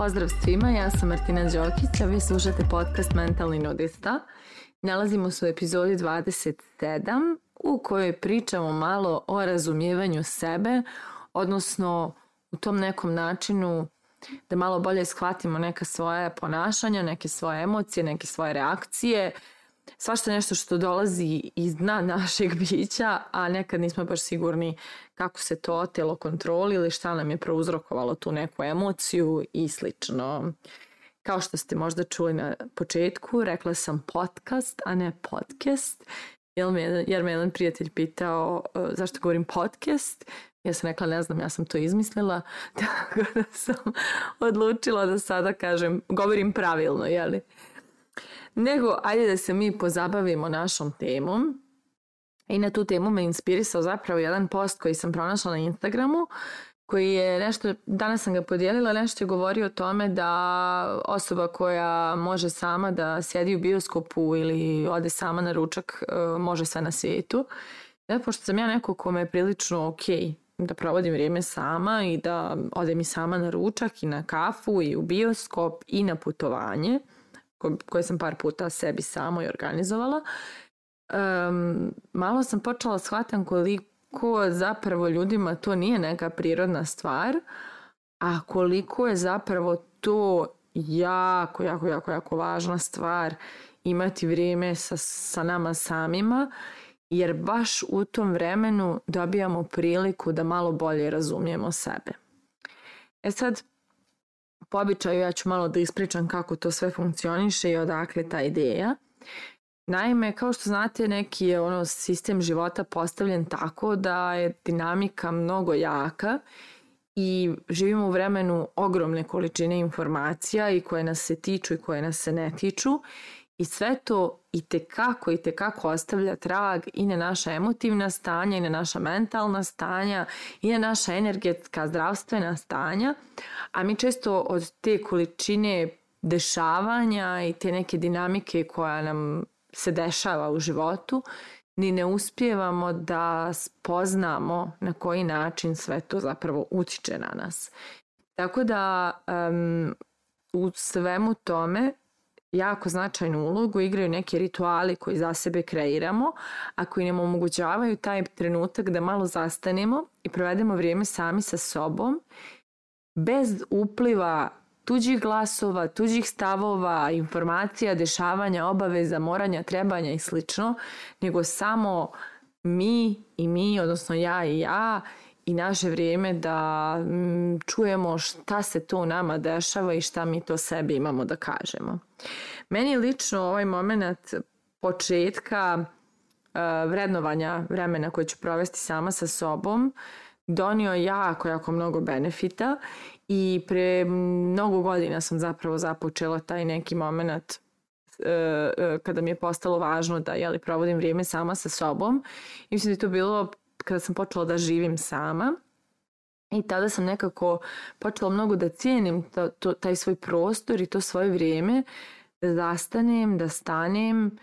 Pozdrav svima, ja sam Martina Đokić, a vi slušate podcast Mentalni nudista. Nalazimo se u epizodi 27 u kojoj pričamo malo o razumijevanju sebe, odnosno u tom nekom načinu da malo bolje shvatimo neka svoje ponašanja, neke svoje emocije, neke svoje reakcije, svašta nešto što dolazi iz dna našeg bića, a nekad nismo baš sigurni kako se to telo kontroli ili šta nam je prouzrokovalo tu neku emociju i slično. Kao što ste možda čuli na početku, rekla sam podcast, a ne podcast, jer me, jer me jedan prijatelj pitao uh, zašto govorim podcast. Ja sam rekla, ne znam, ja sam to izmislila, tako da sam odlučila da sada kažem, govorim pravilno, jeli? Nego, ajde da se mi pozabavimo našom temom. I na tu temu me inspirisao zapravo jedan post koji sam pronašla na Instagramu koji je nešto, danas sam ga podijelila, nešto je govorio o tome da osoba koja može sama da sjedi u bioskopu ili ode sama na ručak e, može sve na svijetu. Ja, pošto sam ja neko kome je prilično ok da provodim vrijeme sama i da odem i sama na ručak i na kafu i u bioskop i na putovanje koje sam par puta sebi samo i organizovala, um, malo sam počela shvatam koliko zapravo ljudima to nije neka prirodna stvar, a koliko je zapravo to jako, jako, jako, jako važna stvar imati vrijeme sa, sa nama samima, jer baš u tom vremenu dobijamo priliku da malo bolje razumijemo sebe. E sad, po običaju ja ću malo da ispričam kako to sve funkcioniše i odakle ta ideja. Naime, kao što znate, neki je ono sistem života postavljen tako da je dinamika mnogo jaka i živimo u vremenu ogromne količine informacija i koje nas se tiču i koje nas se ne tiču i sve to i tekako i tekako ostavlja trag i na naša emotivna stanja i na naša mentalna stanja i na naša energetska zdravstvena stanja, a mi često od te količine dešavanja i te neke dinamike koja nam se dešava u životu ni ne uspijevamo da spoznamo na koji način sve to zapravo utiče na nas. Tako da um, u svemu tome jako značajnu ulogu igraju neki rituali koji za sebe kreiramo, a koji nam omogućavaju taj trenutak da malo zastanemo i provedemo vrijeme sami sa sobom bez upliva tuđih glasova, tuđih stavova, informacija, dešavanja, obaveza, moranja, trebanja i slično, nego samo mi i mi, odnosno ja i ja i naše vrijeme da mm, čujemo šta se to nama dešava i šta mi to sebi imamo da kažemo. Meni lično ovaj moment početka uh, vrednovanja vremena koje ću provesti sama sa sobom donio jako, jako mnogo benefita i pre mnogo godina sam zapravo započela taj neki moment uh, uh, kada mi je postalo važno da jeli, provodim vrijeme sama sa sobom. I mislim da je to bilo kada sam počela da živim sama i tada sam nekako počela mnogo da cijenim to, to, taj svoj prostor i to svoje vrijeme, da zastanem, da stanem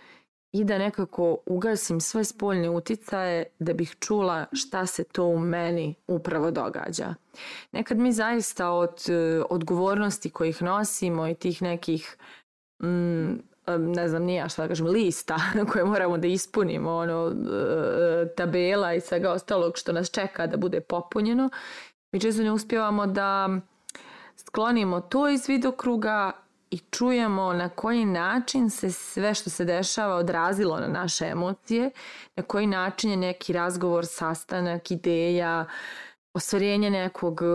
i da nekako ugasim sve spoljne uticaje da bih čula šta se to u meni upravo događa. Nekad mi zaista od e, odgovornosti kojih nosimo i tih nekih mm, ne znam nija šta da kažem, lista koje moramo da ispunimo, ono, e, tabela i svega ostalog što nas čeka da bude popunjeno. Mi često ne uspjevamo da sklonimo to iz vidokruga i čujemo na koji način se sve što se dešava odrazilo na naše emocije, na koji način je neki razgovor, sastanak, ideja, ostvarenje nekog e,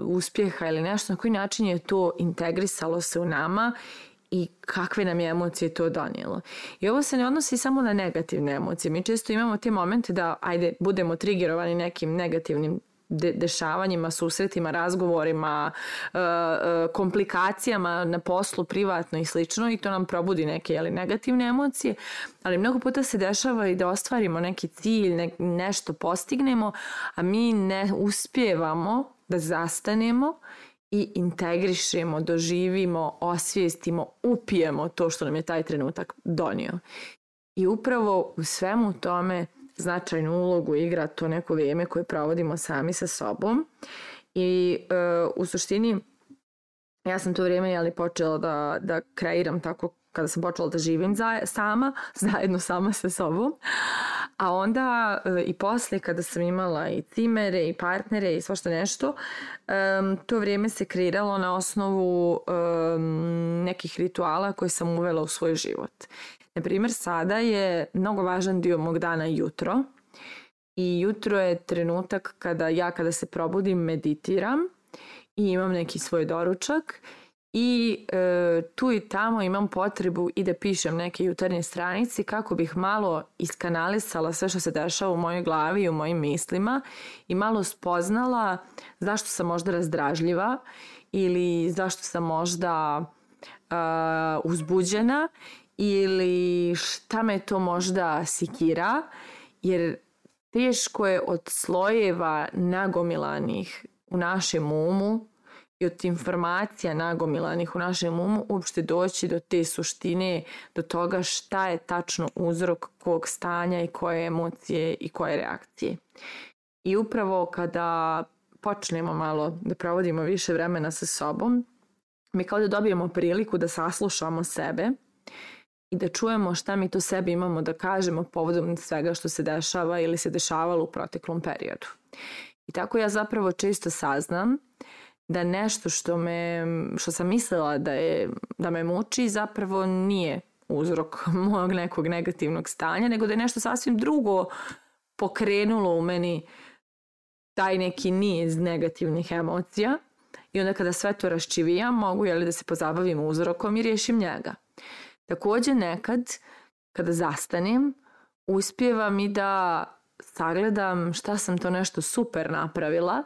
uspjeha ili nešto, na koji način je to integrisalo se u nama i kakve nam je emocije to donijelo. I ovo se ne odnosi samo na negativne emocije. Mi često imamo te momente da, ajde, budemo trigerovani nekim negativnim de dešavanjima, susretima, razgovorima, e, e, komplikacijama na poslu, privatno i slično i to nam probudi neke jeli, negativne emocije, ali mnogo puta se dešava i da ostvarimo neki cilj, ne, nešto postignemo, a mi ne uspijevamo da zastanemo i integrišemo, doživimo, osvijestimo, upijemo to što nam je taj trenutak donio. I upravo u svemu tome značajnu ulogu igra to neko vrijeme koje provodimo sami sa sobom i e, u suštini ja sam to vrijeme jeli, počela da, da kreiram tako kada sam počela da živim za, sama, zajedno sama sa sobom. A onda e, i posle kada sam imala i cimere i partnere i svašta nešto, um, to vrijeme se kreiralo na osnovu um, nekih rituala koje sam uvela u svoj život. Naprimer, sada je mnogo važan dio mog dana jutro i jutro je trenutak kada ja kada se probudim meditiram i imam neki svoj doručak i e, tu i tamo imam potrebu i da pišem neke jutarnje stranici kako bih malo iskanalisala sve što se dešava u mojoj glavi i u mojim mislima i malo spoznala zašto sam možda razdražljiva ili zašto sam možda e, uzbuđena ili šta me to možda sikira jer teško je od slojeva nagomilanih u našem umu i od informacija nagomilanih u našem umu uopšte doći do te suštine, do toga šta je tačno uzrok kog stanja i koje emocije i koje reakcije. I upravo kada počnemo malo da provodimo više vremena sa sobom, mi kao da dobijemo priliku da saslušamo sebe i da čujemo šta mi to sebi imamo da kažemo povodom svega što se dešava ili se dešavalo u proteklom periodu. I tako ja zapravo često saznam da nešto što me, što sam mislila da, je, da me muči zapravo nije uzrok mojeg nekog negativnog stanja, nego da je nešto sasvim drugo pokrenulo u meni taj neki niz negativnih emocija i onda kada sve to raščivijam mogu jeli, da se pozabavim uzrokom i riješim njega. Takođe nekad kada zastanem uspijevam i da sagledam šta sam to nešto super napravila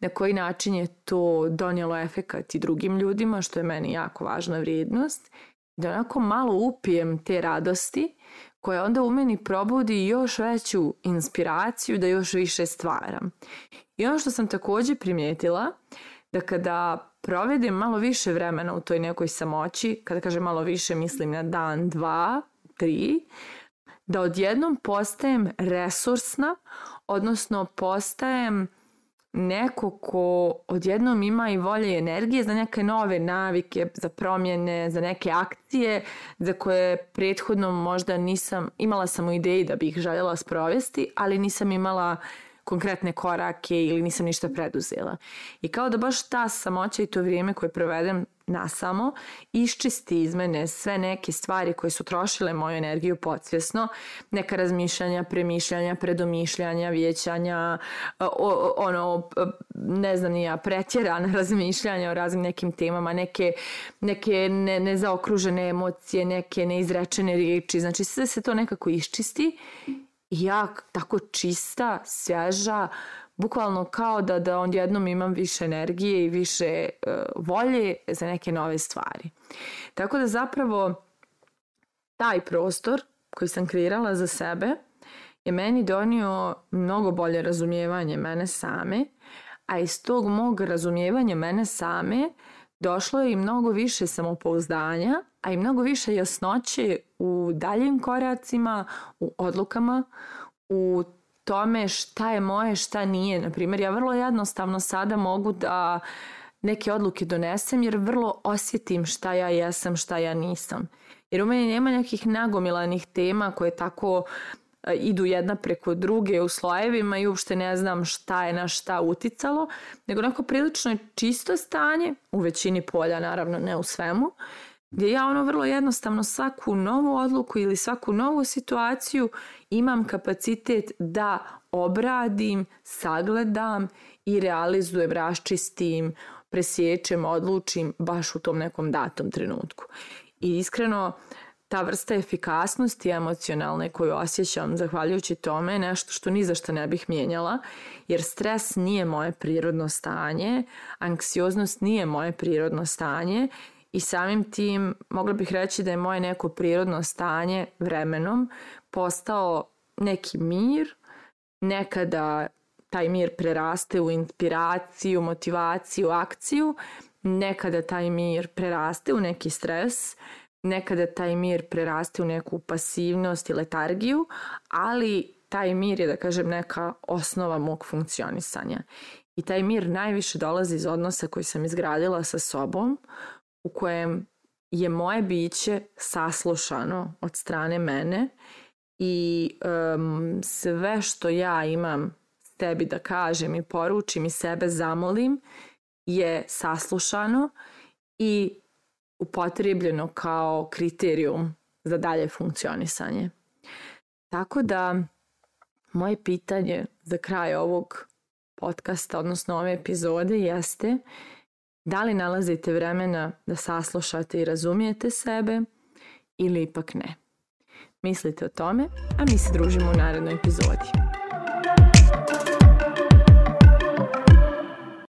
na koji način je to donijelo efekat i drugim ljudima, što je meni jako važna vrijednost, da onako malo upijem te radosti koja onda u meni probudi još veću inspiraciju da još više stvaram. I ono što sam takođe primijetila, da kada provedem malo više vremena u toj nekoj samoći, kada kažem malo više mislim na dan, dva, tri, da odjednom postajem resursna, odnosno postajem neko ko odjednom ima i volje i energije za neke nove navike, za promjene, za neke akcije za koje prethodno možda nisam, imala sam u ideji da bih željela sprovesti, ali nisam imala konkretne korake ili nisam ništa preduzela. I kao da baš ta samoća i to vrijeme koje provedem nasamo iščisti iz mene sve neke stvari koje su trošile moju energiju podsvjesno, neka razmišljanja, premišljanja, predomišljanja, vjećanja, ono, ne znam nija, pretjerana razmišljanja o raznim nekim temama, neke, neke ne, nezaokružene emocije, neke neizrečene riječi, znači sve se to nekako iščisti i ja tako čista, svježa, bukvalno kao da, da on jednom imam više energije i više uh, volje za neke nove stvari. Tako da zapravo taj prostor koji sam kreirala za sebe je meni donio mnogo bolje razumijevanje mene same, a iz tog mog razumijevanja mene same došlo je i mnogo više samopouzdanja, a i mnogo više jasnoće u daljim koracima, u odlukama, u tome šta je moje, šta nije. Naprimjer, ja vrlo jednostavno sada mogu da neke odluke donesem jer vrlo osjetim šta ja jesam, šta ja nisam. Jer u meni nema nekih nagomilanih tema koje tako e, idu jedna preko druge u slojevima i uopšte ne znam šta je na šta uticalo, nego neko prilično čisto stanje, u većini polja naravno, ne u svemu, gdje ja ono vrlo jednostavno svaku novu odluku ili svaku novu situaciju imam kapacitet da obradim, sagledam i realizujem, raščistim, presjećem, odlučim baš u tom nekom datom trenutku. I iskreno, ta vrsta efikasnosti emocionalne koju osjećam zahvaljujući tome je nešto što ni za što ne bih mijenjala, jer stres nije moje prirodno stanje, anksioznost nije moje prirodno stanje i samim tim mogla bih reći da je moje neko prirodno stanje vremenom postao neki mir, nekada taj mir preraste u inspiraciju, motivaciju, akciju, nekada taj mir preraste u neki stres, nekada taj mir preraste u neku pasivnost i letargiju, ali taj mir je, da kažem, neka osnova mog funkcionisanja. I taj mir najviše dolazi iz odnosa koji sam izgradila sa sobom, u kojem je moje biće saslušano od strane mene i um, sve što ja imam tebi da kažem i poručim i sebe zamolim je saslušano i upotrebljeno kao kriterijum za dalje funkcionisanje. Tako da moje pitanje za kraj ovog podcasta, odnosno ove epizode jeste da li nalazite vremena da saslušate i razumijete sebe ili ipak ne. Mislite o tome, a mi se družimo u narednoj epizodi.